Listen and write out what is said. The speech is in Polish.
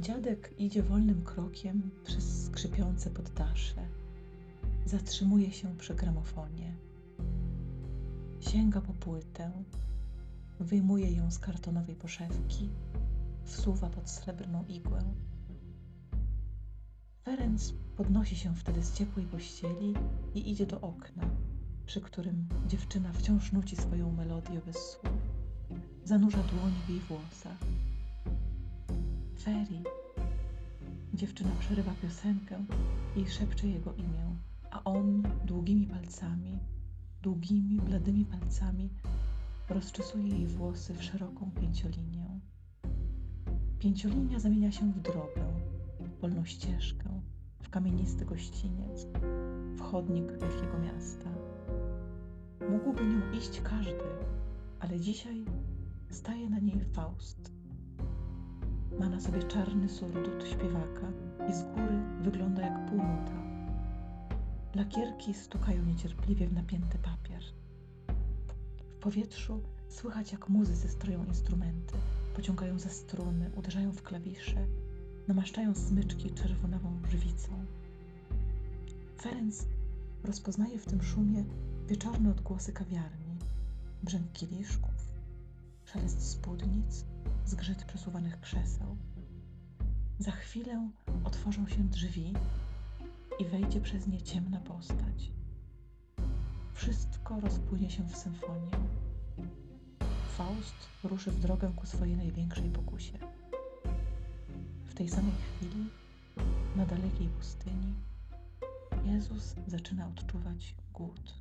Dziadek idzie wolnym krokiem przez skrzypiące poddasze. Zatrzymuje się przy gramofonie. Sięga po płytę, wyjmuje ją z kartonowej poszewki, wsuwa pod srebrną igłę. Ferenc podnosi się wtedy z ciepłej pościeli i idzie do okna, przy którym dziewczyna wciąż nuci swoją melodię bez słów. Zanurza dłoń w jej włosach. Feri. Dziewczyna przerywa piosenkę i szepcze jego imię, a on długimi palcami, długimi, bladymi palcami rozczesuje jej włosy w szeroką pięciolinię. Pięciolinia zamienia się w drogę, polną ścieżkę, w kamienisty gościniec, w chodnik wielkiego miasta. Mógłby nią iść każdy, ale dzisiaj staje na niej Faust. Ma na sobie czarny surdut śpiewaka i z góry wygląda jak półnuta. Lakierki stukają niecierpliwie w napięty papier. W powietrzu słychać jak muzycy stroją instrumenty, pociągają za struny, uderzają w klawisze, namaszczają smyczki czerwonawą żywicą. Ferenc rozpoznaje w tym szumie wieczorne odgłosy kawiarni, brzęk kieliszków, szelest spódnic, zgrzyt przesuwanych krzeseł. Za chwilę otworzą się drzwi i wejdzie przez nie ciemna postać. Wszystko rozpłynie się w symfonię. Faust ruszy w drogę ku swojej największej pokusie. W tej samej chwili, na dalekiej pustyni, Jezus zaczyna odczuwać głód.